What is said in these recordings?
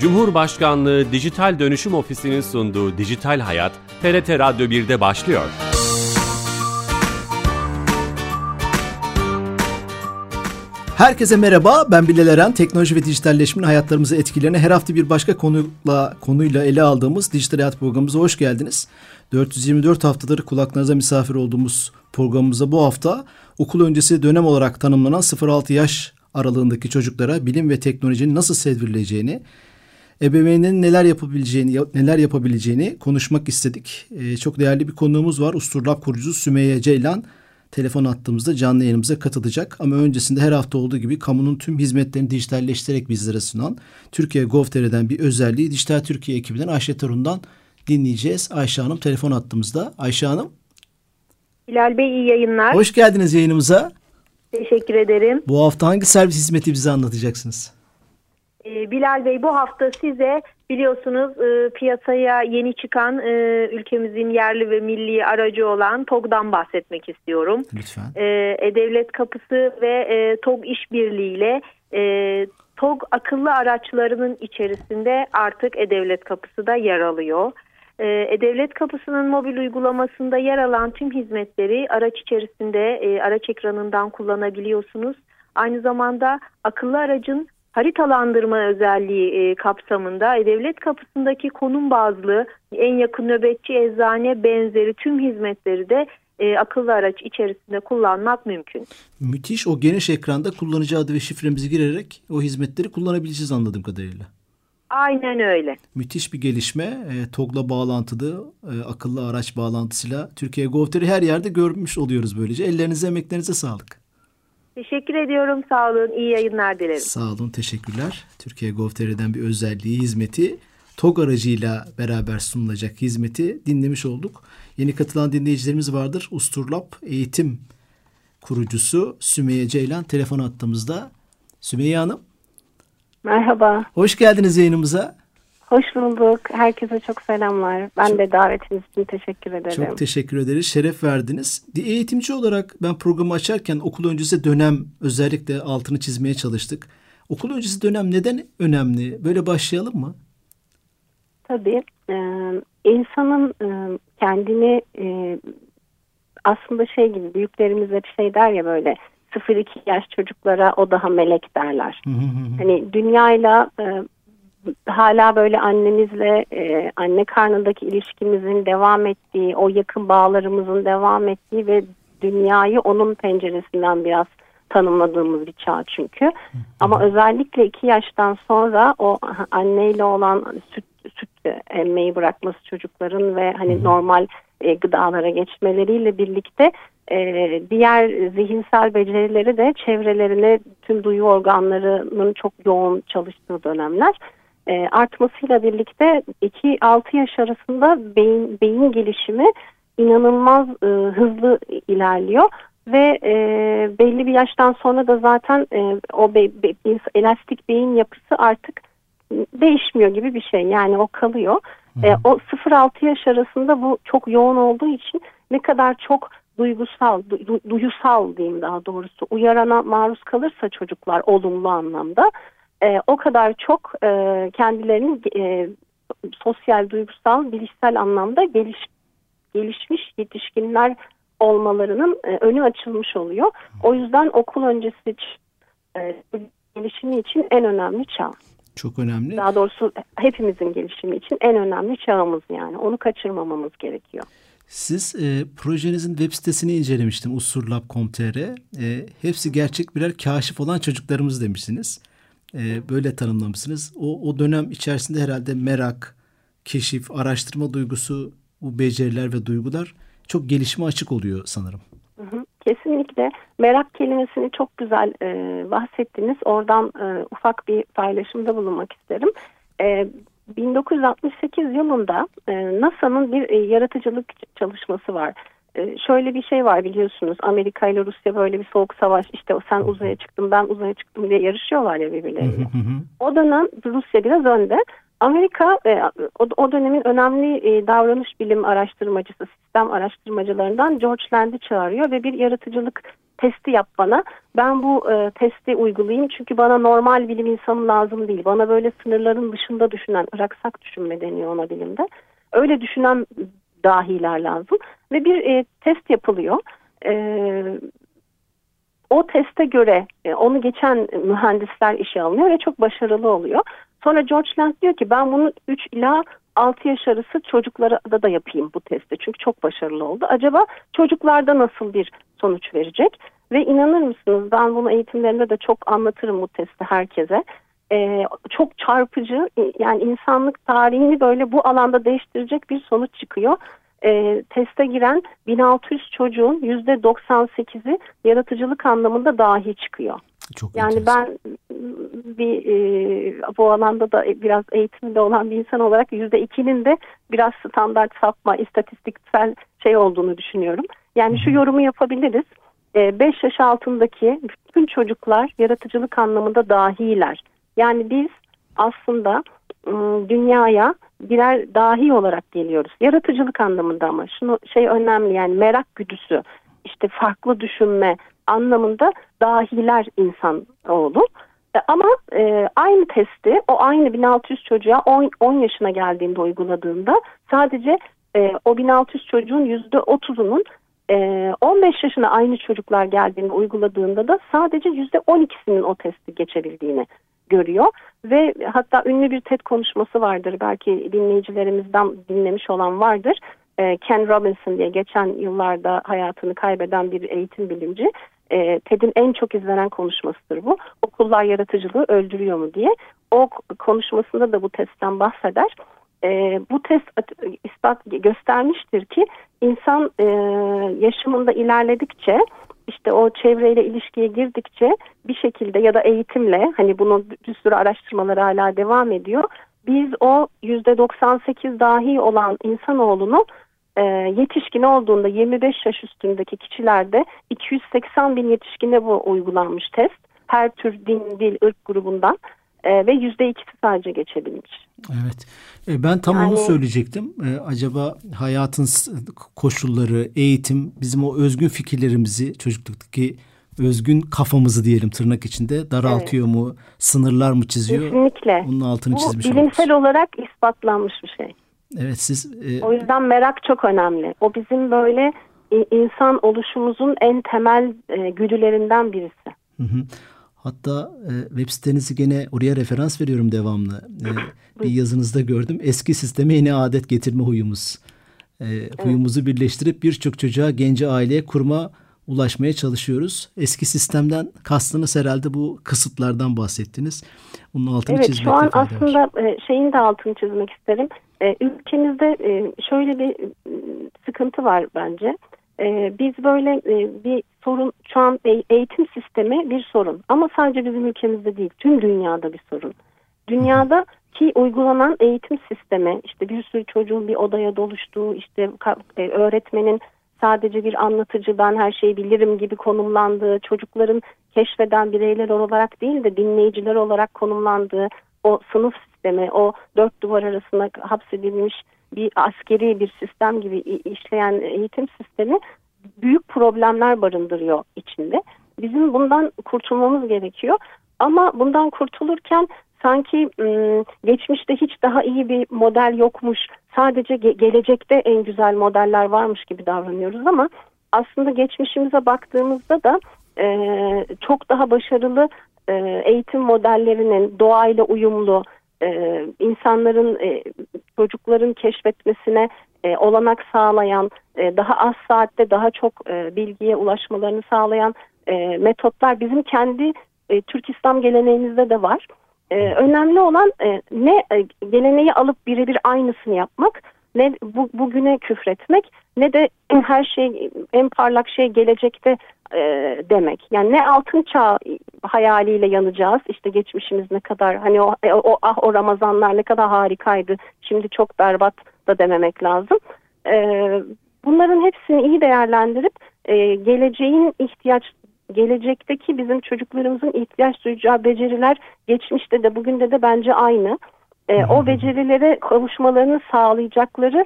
Cumhurbaşkanlığı Dijital Dönüşüm Ofisi'nin sunduğu Dijital Hayat, TRT Radyo 1'de başlıyor. Herkese merhaba, ben Bilal Eren. Teknoloji ve dijitalleşmenin hayatlarımızı etkilerini her hafta bir başka konuyla, konuyla ele aldığımız Dijital Hayat programımıza hoş geldiniz. 424 haftadır kulaklarınıza misafir olduğumuz programımıza bu hafta okul öncesi dönem olarak tanımlanan 0-6 yaş aralığındaki çocuklara bilim ve teknolojinin nasıl sevdirileceğini, ebeveynlerin neler yapabileceğini neler yapabileceğini konuşmak istedik. Ee, çok değerli bir konuğumuz var. Usturlab kurucusu Sümeyye Ceylan telefon attığımızda canlı yayınımıza katılacak. Ama öncesinde her hafta olduğu gibi kamunun tüm hizmetlerini dijitalleştirerek bizlere sunan Türkiye Gov.tr'den bir özelliği Dijital Türkiye ekibinden Ayşe Torun'dan dinleyeceğiz. Ayşe Hanım telefon attığımızda. Ayşe Hanım. Bilal Bey iyi yayınlar. Hoş geldiniz yayınımıza. Teşekkür ederim. Bu hafta hangi servis hizmeti bize anlatacaksınız? Ee, Bilal Bey bu hafta size biliyorsunuz e, piyasaya yeni çıkan e, ülkemizin yerli ve milli aracı olan TOG'dan bahsetmek istiyorum. Lütfen. E, E-Devlet Kapısı ve e, TOG işbirliğiyle e, TOG akıllı araçlarının içerisinde artık E-Devlet Kapısı da yer alıyor. E-Devlet Kapısı'nın mobil uygulamasında yer alan tüm hizmetleri araç içerisinde araç ekranından kullanabiliyorsunuz. Aynı zamanda akıllı aracın haritalandırma özelliği e, kapsamında E-Devlet Kapısı'ndaki konum bazlı en yakın nöbetçi eczane benzeri tüm hizmetleri de e, akıllı araç içerisinde kullanmak mümkün. Müthiş. O geniş ekranda kullanıcı adı ve şifremizi girerek o hizmetleri kullanabileceğiz anladığım kadarıyla. Aynen öyle. Müthiş bir gelişme. E, TOG'la bağlantılı, e, akıllı araç bağlantısıyla Türkiye Gov.tr'i her yerde görmüş oluyoruz böylece. Ellerinize, emeklerinize sağlık. Teşekkür ediyorum. Sağ olun. İyi yayınlar dilerim. Sağ olun. Teşekkürler. Türkiye Gov.tr'den bir özelliği, hizmeti TOG aracıyla beraber sunulacak hizmeti dinlemiş olduk. Yeni katılan dinleyicilerimiz vardır. Usturlap Eğitim kurucusu Sümeyye Ceylan telefon attığımızda. Sümeyye Hanım. Merhaba. Hoş geldiniz yayınımıza. Hoş bulduk. Herkese çok selamlar. Ben çok, de davetiniz için teşekkür ederim. Çok teşekkür ederiz. Şeref verdiniz. Bir eğitimci olarak ben programı açarken okul öncesi dönem özellikle altını çizmeye çalıştık. Okul öncesi dönem neden önemli? Böyle başlayalım mı? Tabii. Ee, insanın e, kendini e, aslında şey gibi büyüklerimiz hep şey der ya böyle 0-2 yaş çocuklara o daha melek derler. hani dünyayla e, hala böyle annemizle e, anne karnındaki ilişkimizin devam ettiği, o yakın bağlarımızın devam ettiği ve dünyayı onun penceresinden biraz tanımladığımız bir çağ çünkü. Ama özellikle iki yaştan sonra o anneyle olan süt, süt emmeyi bırakması çocukların ve hani normal e, gıdalara geçmeleriyle birlikte e, diğer zihinsel becerileri de çevrelerine tüm duyu organlarının çok yoğun çalıştığı dönemler e, artmasıyla birlikte 2-6 yaş arasında beyin, beyin gelişimi inanılmaz e, hızlı ilerliyor. Ve e, belli bir yaştan sonra da zaten e, o be, be, elastik beyin yapısı artık değişmiyor gibi bir şey. Yani o kalıyor. E, o 0-6 yaş arasında bu çok yoğun olduğu için ne kadar çok duygusal, du, duyusal diyeyim daha doğrusu uyarana maruz kalırsa çocuklar olumlu anlamda e, o kadar çok e, kendilerinin e, sosyal, duygusal, bilişsel anlamda geliş, gelişmiş yetişkinler olmalarının e, önü açılmış oluyor. O yüzden okul öncesi e, gelişimi için en önemli çağ. Çok önemli. Daha doğrusu hepimizin gelişimi için en önemli çağımız yani. Onu kaçırmamamız gerekiyor. Siz e, projenizin web sitesini incelemiştim usurlab.com.tr. E, hepsi gerçek birer kaşif olan çocuklarımız demişsiniz. E, böyle tanımlamışsınız. O, o dönem içerisinde herhalde merak, keşif, araştırma duygusu, bu beceriler ve duygular çok gelişime açık oluyor sanırım. Kesinlikle merak kelimesini çok güzel e, bahsettiniz. Oradan e, ufak bir paylaşımda bulunmak isterim. E, 1968 yılında e, NASA'nın bir e, yaratıcılık çalışması var. E, şöyle bir şey var biliyorsunuz Amerika ile Rusya böyle bir soğuk savaş işte sen uzaya çıktın ben uzaya çıktım diye yarışıyorlar ya birbirleriyle. o dönem Rusya biraz önde. Amerika e, o, dönemin önemli e, davranış bilim araştırmacısı, sistem araştırmacılarından George Land'i çağırıyor ve bir yaratıcılık testi yap bana. Ben bu e, testi uygulayayım çünkü bana normal bilim insanı lazım değil. Bana böyle sınırların dışında düşünen, ıraksak düşünme deniyor ona bilimde. Öyle düşünen dahiler lazım ve bir e, test yapılıyor. E, o teste göre e, onu geçen mühendisler işe alınıyor ve çok başarılı oluyor. Sonra George Land diyor ki ben bunu 3 ila 6 yaş arası çocuklara da da yapayım bu testi. Çünkü çok başarılı oldu. Acaba çocuklarda nasıl bir sonuç verecek? Ve inanır mısınız ben bunu eğitimlerinde de çok anlatırım bu testi herkese. Ee, çok çarpıcı yani insanlık tarihini böyle bu alanda değiştirecek bir sonuç çıkıyor. Ee, teste giren 1600 çocuğun %98'i yaratıcılık anlamında dahi çıkıyor. Çok yani enteresan. ben bir e, bu alanda da biraz eğitimde olan bir insan olarak yüzde ikinin de biraz standart sapma, istatistiksel şey olduğunu düşünüyorum. Yani şu yorumu yapabiliriz. 5 e, yaş altındaki bütün çocuklar yaratıcılık anlamında dahiler. Yani biz aslında dünyaya birer dahi olarak geliyoruz. Yaratıcılık anlamında ama şunu şey önemli yani merak güdüsü, işte farklı düşünme, anlamında dahiler insan oğlu. E, ama e, aynı testi o aynı 1600 çocuğa 10, 10 yaşına geldiğinde uyguladığında sadece e, o 1600 çocuğun %30'unun e, 15 yaşına aynı çocuklar geldiğinde uyguladığında da sadece %12'sinin o testi geçebildiğini görüyor. Ve hatta ünlü bir TED konuşması vardır belki dinleyicilerimizden dinlemiş olan vardır. E, Ken Robinson diye geçen yıllarda hayatını kaybeden bir eğitim bilimci e, TED'in en çok izlenen konuşmasıdır bu. Okullar yaratıcılığı öldürüyor mu diye. O konuşmasında da bu testten bahseder. E, bu test ispat göstermiştir ki insan e, yaşamında ilerledikçe işte o çevreyle ilişkiye girdikçe bir şekilde ya da eğitimle hani bunun bir sürü araştırmaları hala devam ediyor. Biz o yüzde 98 dahi olan insanoğlunu e, yetişkin olduğunda 25 yaş üstündeki kişilerde 280 bin yetişkine bu uygulanmış test. Her tür din, dil, ırk grubundan e, ve %2'si sadece geçebilmiş. Evet. E, ben tam yani, onu söyleyecektim. E, acaba hayatın koşulları, eğitim bizim o özgün fikirlerimizi çocukluktaki özgün kafamızı diyelim tırnak içinde daraltıyor evet. mu? Sınırlar mı çiziyor? Kesinlikle. Bunun altını Bu çizmiş bilimsel oluruz. olarak ispatlanmış bir şey. Evet siz... E... O yüzden merak çok önemli. O bizim böyle insan oluşumuzun en temel e, güdülerinden birisi. Hı hı. Hatta e, web sitenizi gene oraya referans veriyorum devamlı. E, bir yazınızda gördüm. Eski sisteme yeni adet getirme huyumuz. E, evet. Huyumuzu birleştirip birçok çocuğa, gence aileye kurma ulaşmaya çalışıyoruz. Eski sistemden kastınız herhalde bu kısıtlardan bahsettiniz. Bunun altını evet, çizmek şu an aslında var. E, şeyin de altını çizmek isterim. E, ülkemizde e, şöyle bir sıkıntı var bence. Biz böyle bir sorun, şu an eğitim sistemi bir sorun. Ama sadece bizim ülkemizde değil, tüm dünyada bir sorun. Dünyada ki uygulanan eğitim sistemi, işte bir sürü çocuğun bir odaya doluştuğu, işte öğretmenin sadece bir anlatıcı ben her şeyi bilirim gibi konumlandığı, çocukların keşfeden bireyler olarak değil de dinleyiciler olarak konumlandığı o sınıf sistemi, o dört duvar arasında hapsedilmiş bir askeri bir sistem gibi işleyen eğitim sistemi büyük problemler barındırıyor içinde. Bizim bundan kurtulmamız gerekiyor. Ama bundan kurtulurken sanki geçmişte hiç daha iyi bir model yokmuş, sadece gelecekte en güzel modeller varmış gibi davranıyoruz ama aslında geçmişimize baktığımızda da çok daha başarılı eğitim modellerinin doğayla uyumlu, insanların, çocukların keşfetmesine olanak sağlayan, daha az saatte daha çok bilgiye ulaşmalarını sağlayan metotlar bizim kendi Türk İslam geleneğimizde de var. Ee, önemli olan e, ne e, geleneği alıp birebir aynısını yapmak, ne bu, bugüne küfretmek, ne de her şey en parlak şey gelecekte e, demek. Yani ne altın çağ hayaliyle yanacağız. İşte geçmişimiz ne kadar hani o, e, o ah o Ramazanlar ne kadar harikaydı. Şimdi çok berbat da dememek lazım. E, bunların hepsini iyi değerlendirip e, geleceğin ihtiyaç gelecekteki bizim çocuklarımızın ihtiyaç duyacağı beceriler geçmişte de bugün de de bence aynı. E, o becerilere kavuşmalarını sağlayacakları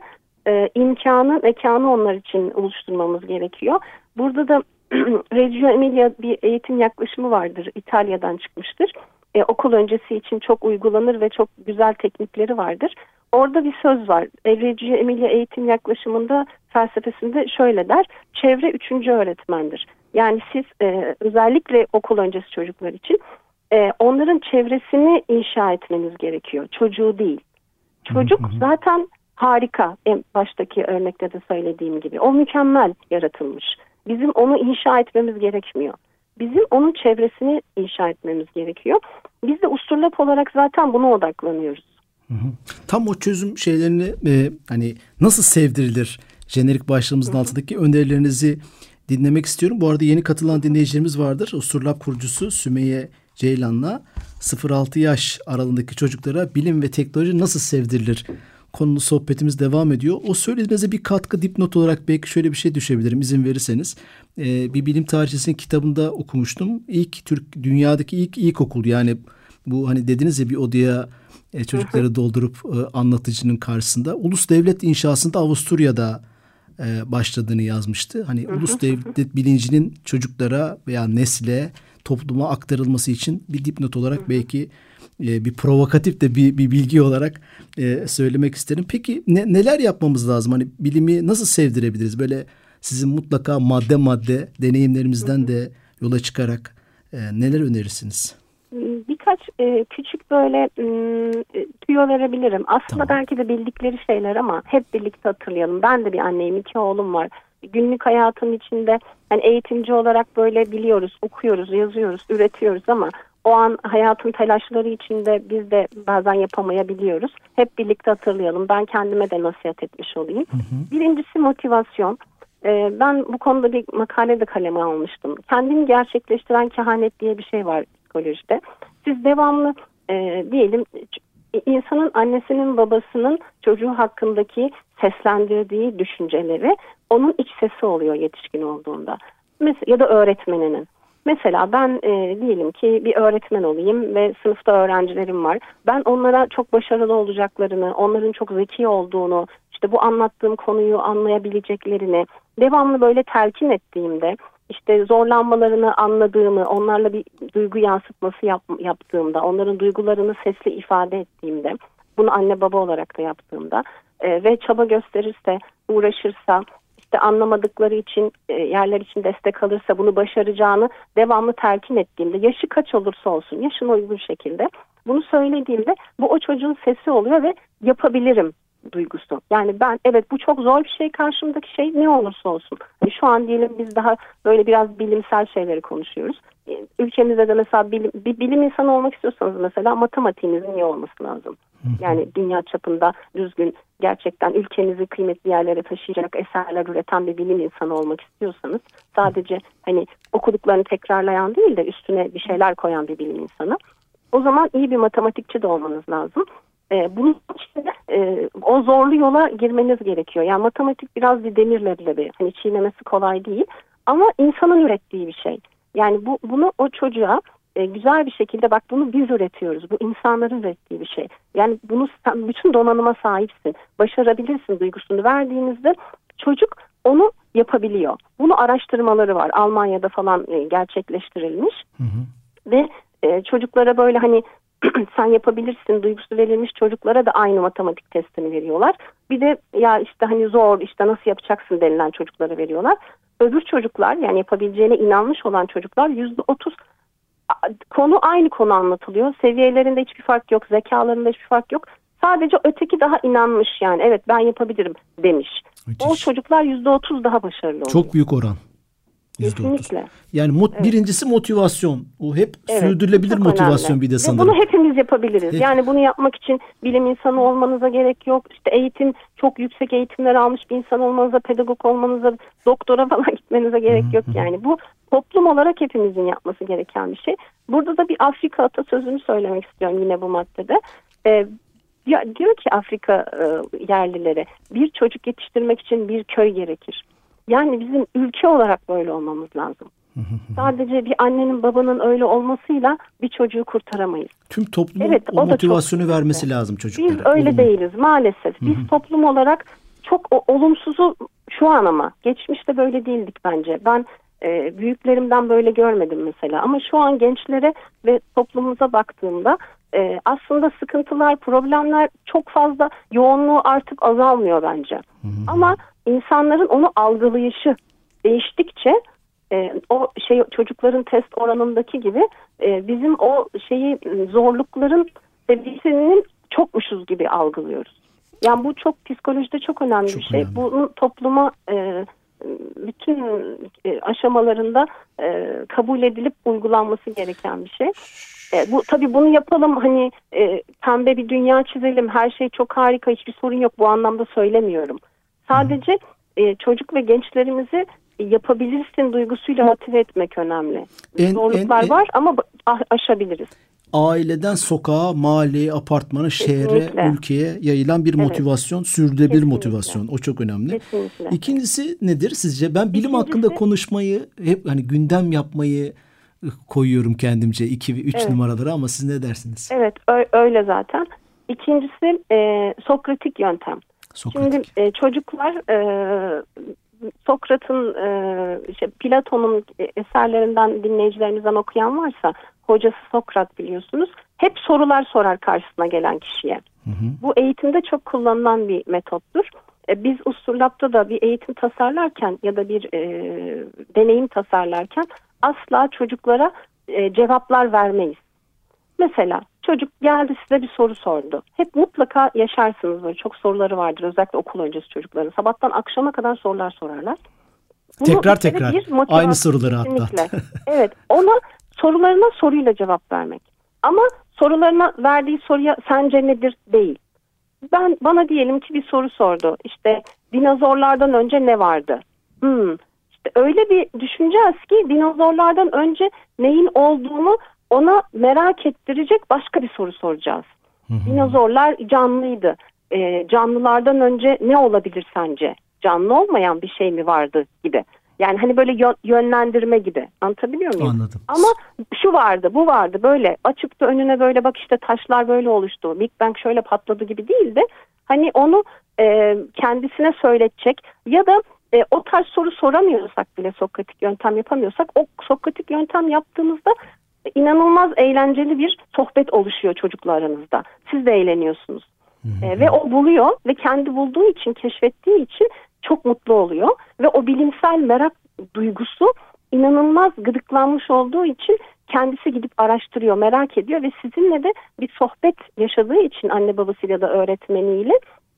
e, imkanı, mekanı onlar için oluşturmamız gerekiyor. Burada da Reggio Emilia bir eğitim yaklaşımı vardır. İtalya'dan çıkmıştır. E, okul öncesi için çok uygulanır ve çok güzel teknikleri vardır. Orada bir söz var. E, Reggio Emilia eğitim yaklaşımında felsefesinde şöyle der. Çevre üçüncü öğretmendir. Yani siz e, özellikle okul öncesi çocuklar için e, onların çevresini inşa etmeniz gerekiyor. Çocuğu değil. Çocuk zaten harika. En baştaki örnekte de söylediğim gibi. O mükemmel yaratılmış. Bizim onu inşa etmemiz gerekmiyor. Bizim onun çevresini inşa etmemiz gerekiyor. Biz de usturlap olarak zaten buna odaklanıyoruz. Tam o çözüm şeylerini e, hani nasıl sevdirilir jenerik başlığımızın altındaki önerilerinizi dinlemek istiyorum. Bu arada yeni katılan dinleyicilerimiz vardır. Usturlap kurucusu Sümeyye Ceylan'la 0-6 yaş aralığındaki çocuklara bilim ve teknoloji nasıl sevdirilir konulu sohbetimiz devam ediyor. O söylediğinize bir katkı dipnot olarak belki şöyle bir şey düşebilirim izin verirseniz. Ee, bir bilim tarihçisinin kitabında okumuştum. İlk Türk dünyadaki ilk ilkokul yani bu hani dediniz ya bir odaya e, çocukları doldurup e, anlatıcının karşısında ulus devlet inşasında Avusturya'da e, başladığını yazmıştı. Hani ulus devlet bilincinin çocuklara veya nesle topluma aktarılması için bir dipnot olarak belki e, bir provokatif de bir, bir bilgi olarak e, söylemek isterim. Peki ne, neler yapmamız lazım? Hani bilimi nasıl sevdirebiliriz? Böyle sizin mutlaka madde madde deneyimlerimizden de yola çıkarak e, neler önerirsiniz? Birkaç e, küçük böyle e, tüyo verebilirim. Aslında tamam. belki de bildikleri şeyler ama hep birlikte hatırlayalım. Ben de bir anneyim, iki oğlum var. Günlük hayatın içinde yani eğitimci olarak böyle biliyoruz, okuyoruz, yazıyoruz, üretiyoruz ama o an hayatın telaşları içinde biz de bazen yapamayabiliyoruz. Hep birlikte hatırlayalım. Ben kendime de nasihat etmiş olayım. Hı hı. Birincisi motivasyon. Ee, ben bu konuda bir makale de kaleme almıştım. Kendini gerçekleştiren kehanet diye bir şey var psikolojide. Siz devamlı e, diyelim insanın annesinin babasının çocuğu hakkındaki seslendirdiği düşünceleri onun iç sesi oluyor yetişkin olduğunda. Mesela, ya da öğretmeninin. Mesela ben e, diyelim ki bir öğretmen olayım ve sınıfta öğrencilerim var. Ben onlara çok başarılı olacaklarını, onların çok zeki olduğunu, işte bu anlattığım konuyu anlayabileceklerini devamlı böyle telkin ettiğimde, işte zorlanmalarını anladığımı, onlarla bir duygu yansıtması yap, yaptığımda, onların duygularını sesli ifade ettiğimde, bunu anne baba olarak da yaptığımda e, ve çaba gösterirse, uğraşırsa, işte anlamadıkları için e, yerler için destek alırsa bunu başaracağını devamlı telkin ettiğimde yaşı kaç olursa olsun yaşına uygun şekilde bunu söylediğimde bu o çocuğun sesi oluyor ve yapabilirim duygusu. Yani ben evet bu çok zor bir şey karşımdaki şey ne olursa olsun. Yani şu an diyelim biz daha böyle biraz bilimsel şeyleri konuşuyoruz. E, ülkemizde de mesela bilim, bir bilim insanı olmak istiyorsanız mesela matematiğinizin iyi olması lazım. Yani dünya çapında düzgün gerçekten ülkenizi kıymetli yerlere taşıyacak eserler üreten bir bilim insanı olmak istiyorsanız sadece hani okuduklarını tekrarlayan değil de üstüne bir şeyler koyan bir bilim insanı. O zaman iyi bir matematikçi de olmanız lazım. E, bunun için de e, o zorlu yola girmeniz gerekiyor. Yani matematik biraz bir demirle bir hani çiğnemesi kolay değil ama insanın ürettiği bir şey. Yani bu bunu o çocuğa e, güzel bir şekilde bak bunu biz üretiyoruz. Bu insanların ürettiği bir şey. Yani bunu sen bütün donanıma sahipsin. Başarabilirsin duygusunu verdiğinizde çocuk onu yapabiliyor. Bunu araştırmaları var. Almanya'da falan e, gerçekleştirilmiş. Hı hı. Ve e, çocuklara böyle hani sen yapabilirsin duygusu verilmiş çocuklara da aynı matematik testini veriyorlar. Bir de ya işte hani zor işte nasıl yapacaksın denilen çocuklara veriyorlar. Öbür çocuklar yani yapabileceğine inanmış olan çocuklar yüzde otuz konu aynı konu anlatılıyor. Seviyelerinde hiçbir fark yok, zekalarında hiçbir fark yok. Sadece öteki daha inanmış yani evet ben yapabilirim demiş. Müthiş. O çocuklar yüzde otuz daha başarılı oluyor. Çok büyük oran. Kesinlikle. Yani mot evet. birincisi motivasyon. O hep evet, sürdürülebilir motivasyon önemli. bir de sanırım. Ve bunu hepimiz yapabiliriz. Hep. Yani bunu yapmak için bilim insanı olmanıza gerek yok. İşte eğitim çok yüksek eğitimler almış bir insan olmanıza, pedagog olmanıza, doktora falan gitmenize gerek yok. Yani bu toplum olarak hepimizin yapması gereken bir şey. Burada da bir Afrika atasözünü söylemek istiyorum yine bu maddede. Ee, diyor ki Afrika e, yerlilere bir çocuk yetiştirmek için bir köy gerekir. Yani bizim ülke olarak böyle olmamız lazım. Sadece bir annenin babanın öyle olmasıyla bir çocuğu kurtaramayız. Tüm toplumun evet, o, o motivasyonu vermesi lazım çocuklara. Biz öyle Olumlu. değiliz maalesef. Biz toplum olarak çok o, olumsuzu şu an ama geçmişte böyle değildik bence. Ben E, büyüklerimden böyle görmedim mesela. Ama şu an gençlere ve toplumumuza baktığımda e, aslında sıkıntılar, problemler çok fazla yoğunluğu artık azalmıyor bence. Hı hı. Ama insanların onu algılayışı değiştikçe e, o şey çocukların test oranındaki gibi e, bizim o şeyi zorlukların seviyesinin çokmuşuz gibi algılıyoruz. Yani bu çok psikolojide çok önemli çok bir şey. Önemli. Bunun topluma e, bütün e, aşamalarında e, kabul edilip uygulanması gereken bir şey. E, bu tabii bunu yapalım hani e, pembe bir dünya çizelim her şey çok harika hiçbir sorun yok bu anlamda söylemiyorum. Sadece e, çocuk ve gençlerimizi yapabilirsin duygusuyla motive etmek önemli. En, Zorluklar en, var ama aşabiliriz aileden sokağa, mahalleye, apartmana, şehre, ülkeye yayılan bir evet. motivasyon, sürdürülebilir Kesinlikle. motivasyon. O çok önemli. Kesinlikle. İkincisi nedir sizce? Ben bilim İkincisi, hakkında konuşmayı, hep hani gündem yapmayı koyuyorum kendimce iki ve üç evet. numaraları ama siz ne dersiniz? Evet öyle zaten. İkincisi e, Sokratik yöntem. Sokratik. Şimdi e, çocuklar e, Sokrat'ın e, işte Platon'un eserlerinden dinleyicilerimizden okuyan varsa hocası Sokrat biliyorsunuz. Hep sorular sorar karşısına gelen kişiye. Hı hı. Bu eğitimde çok kullanılan bir metottur. E, biz Usturlap'ta da bir eğitim tasarlarken ya da bir e, deneyim tasarlarken asla çocuklara e, cevaplar vermeyiz. Mesela çocuk geldi size bir soru sordu. Hep mutlaka yaşarsınız böyle çok soruları vardır özellikle okul öncesi çocukların. Sabahtan akşama kadar sorular sorarlar. Bunu tekrar tekrar aynı soruları hatta. evet ona sorularına soruyla cevap vermek. Ama sorularına verdiği soruya sence nedir değil. Ben bana diyelim ki bir soru sordu. İşte dinozorlardan önce ne vardı? Hmm. İşte öyle bir düşüneceğiz ki dinozorlardan önce neyin olduğunu ona merak ettirecek başka bir soru soracağız. Hı hı. Dinozorlar canlıydı. Ee, canlılardan önce ne olabilir sence? Canlı olmayan bir şey mi vardı gibi. Yani hani böyle yönlendirme gibi. Anlatabiliyor muyum? Anladım. Ama şu vardı, bu vardı böyle açıktı önüne böyle bak işte taşlar böyle oluştu. Big Bang şöyle patladı gibi değil de hani onu e, kendisine söyletecek ya da e, o tarz soru soramıyorsak bile Sokratik yöntem yapamıyorsak o Sokratik yöntem yaptığımızda inanılmaz eğlenceli bir sohbet oluşuyor çocukla aranızda. Siz de eğleniyorsunuz. E, ve o buluyor ve kendi bulduğu için, keşfettiği için çok mutlu oluyor ve o bilimsel merak duygusu inanılmaz gıdıklanmış olduğu için kendisi gidip araştırıyor, merak ediyor ve sizinle de bir sohbet yaşadığı için anne babasıyla da öğretmeniyle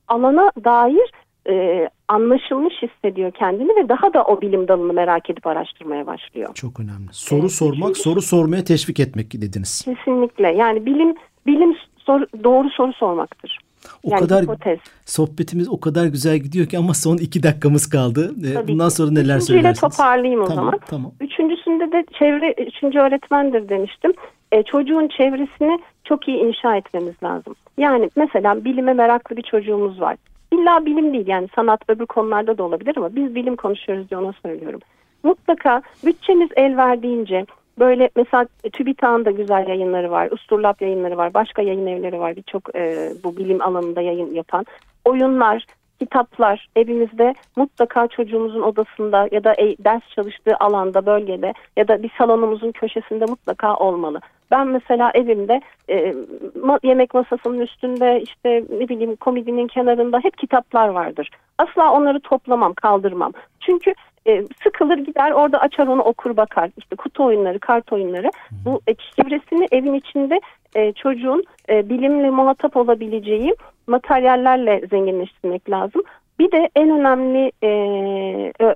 alana dair e, anlaşılmış hissediyor kendini ve daha da o bilim dalını merak edip araştırmaya başlıyor. Çok önemli. Soru evet, sormak, kesinlikle. soru sormaya teşvik etmek dediniz. Kesinlikle. Yani bilim bilim sor, doğru soru sormaktır. O yani kadar hipotez. sohbetimiz o kadar güzel gidiyor ki ama son iki dakikamız kaldı. Ee, Tabii Bundan sonra neler Üçüncüyle söylersiniz? toparlayayım o tamam, zaman. Tamam. Üçüncüsünde de çevre, üçüncü öğretmendir demiştim. Ee, çocuğun çevresini çok iyi inşa etmemiz lazım. Yani mesela bilime meraklı bir çocuğumuz var. İlla bilim değil yani sanat öbür konularda da olabilir ama biz bilim konuşuyoruz diye ona söylüyorum. Mutlaka bütçeniz el verdiğince Böyle mesela TÜBİTAK'ın da güzel yayınları var. Usturlap yayınları var. Başka yayın evleri var. Birçok e, bu bilim alanında yayın yapan. Oyunlar, kitaplar evimizde mutlaka çocuğumuzun odasında ya da e, ders çalıştığı alanda, bölgede ya da bir salonumuzun köşesinde mutlaka olmalı. Ben mesela evimde e, ma yemek masasının üstünde işte ne bileyim komedinin kenarında hep kitaplar vardır. Asla onları toplamam, kaldırmam. Çünkü e, sıkılır gider orada açar onu okur bakar. İşte kutu oyunları, kart oyunları. Bu e, çevresini evin içinde e, çocuğun e, bilimle muhatap olabileceği materyallerle zenginleştirmek lazım. Bir de en önemli e,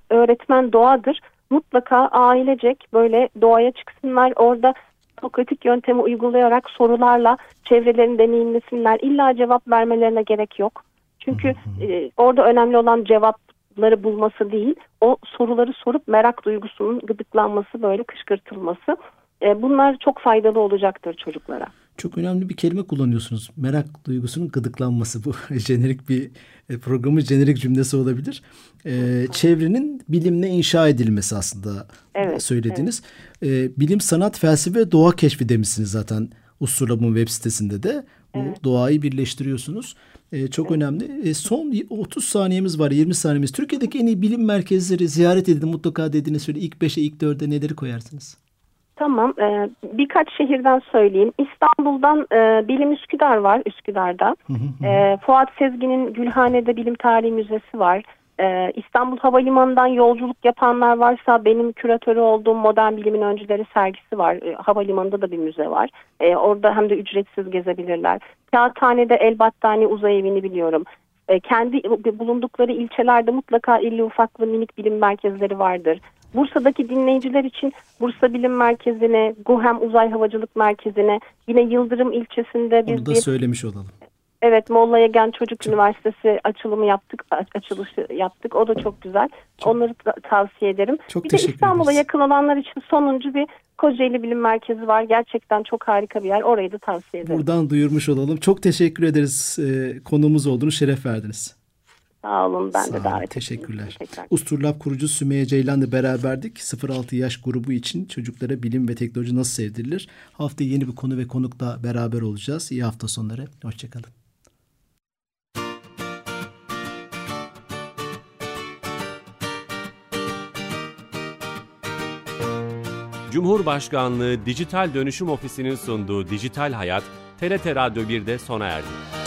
öğretmen doğadır. Mutlaka ailecek böyle doğaya çıksınlar. Orada Sokratik yöntemi uygulayarak sorularla çevrelerini deneyimlesinler. İlla cevap vermelerine gerek yok. Çünkü e, orada önemli olan cevap cevapları bulması değil, o soruları sorup merak duygusunun gıdıklanması, böyle kışkırtılması. E, bunlar çok faydalı olacaktır çocuklara. Çok önemli bir kelime kullanıyorsunuz. Merak duygusunun gıdıklanması. Bu jenerik bir e, programın jenerik cümlesi olabilir. Ee, çevrenin bilimle inşa edilmesi aslında evet, söylediğiniz. Evet. Ee, bilim, sanat, felsefe doğa keşfi demişsiniz zaten. Usturlab'ın web sitesinde de bu evet. doğayı birleştiriyorsunuz. Ee, çok evet. önemli. Ee, son 30 saniyemiz var, 20 saniyemiz. Türkiye'deki en iyi bilim merkezleri ziyaret edin mutlaka dediğiniz söyle. İlk 5'e, ilk 4'e neleri koyarsınız? Tamam. Ee, birkaç şehirden söyleyeyim. İstanbul'dan e, Bilim Üsküdar var, Üsküdar'da. e, Fuat Sezgin'in Gülhane'de Bilim Tarihi Müzesi var. Ee, İstanbul Havalimanı'ndan yolculuk yapanlar varsa benim küratörü olduğum Modern Bilimin Öncüleri sergisi var. Ee, havalimanında da bir müze var. Ee, orada hem de ücretsiz gezebilirler. Kağıthane'de El Battani Uzay Evi'ni biliyorum. Ee, kendi bulundukları ilçelerde mutlaka illi ufaklı minik bilim merkezleri vardır. Bursa'daki dinleyiciler için Bursa Bilim Merkezi'ne, GUHEM Uzay Havacılık Merkezi'ne, yine Yıldırım ilçesinde biz Onu da bir, söylemiş olalım. Evet Molla Yegen Çocuk çok... Üniversitesi açılımı yaptık, açılışı yaptık. O da çok güzel. Çok... Onları da tavsiye ederim. Çok bir de İstanbul'a yakın olanlar için sonuncu bir Kocaeli Bilim Merkezi var. Gerçekten çok harika bir yer. Orayı da tavsiye ederim. Buradan duyurmuş olalım. Çok teşekkür ederiz. Ee, konumuz olduğunu şeref verdiniz. Sağ olun ben Sağ de davet Teşekkürler. Teşekkürler. Usturlab kurucu Sümeyye Ceylan'la beraberdik. 0-6 yaş grubu için çocuklara bilim ve teknoloji nasıl sevdirilir? Haftaya yeni bir konu ve konukla beraber olacağız. İyi hafta sonları. Hoşçakalın. Cumhurbaşkanlığı Dijital Dönüşüm Ofisi'nin sunduğu Dijital Hayat, TRT Radyo 1'de sona erdi.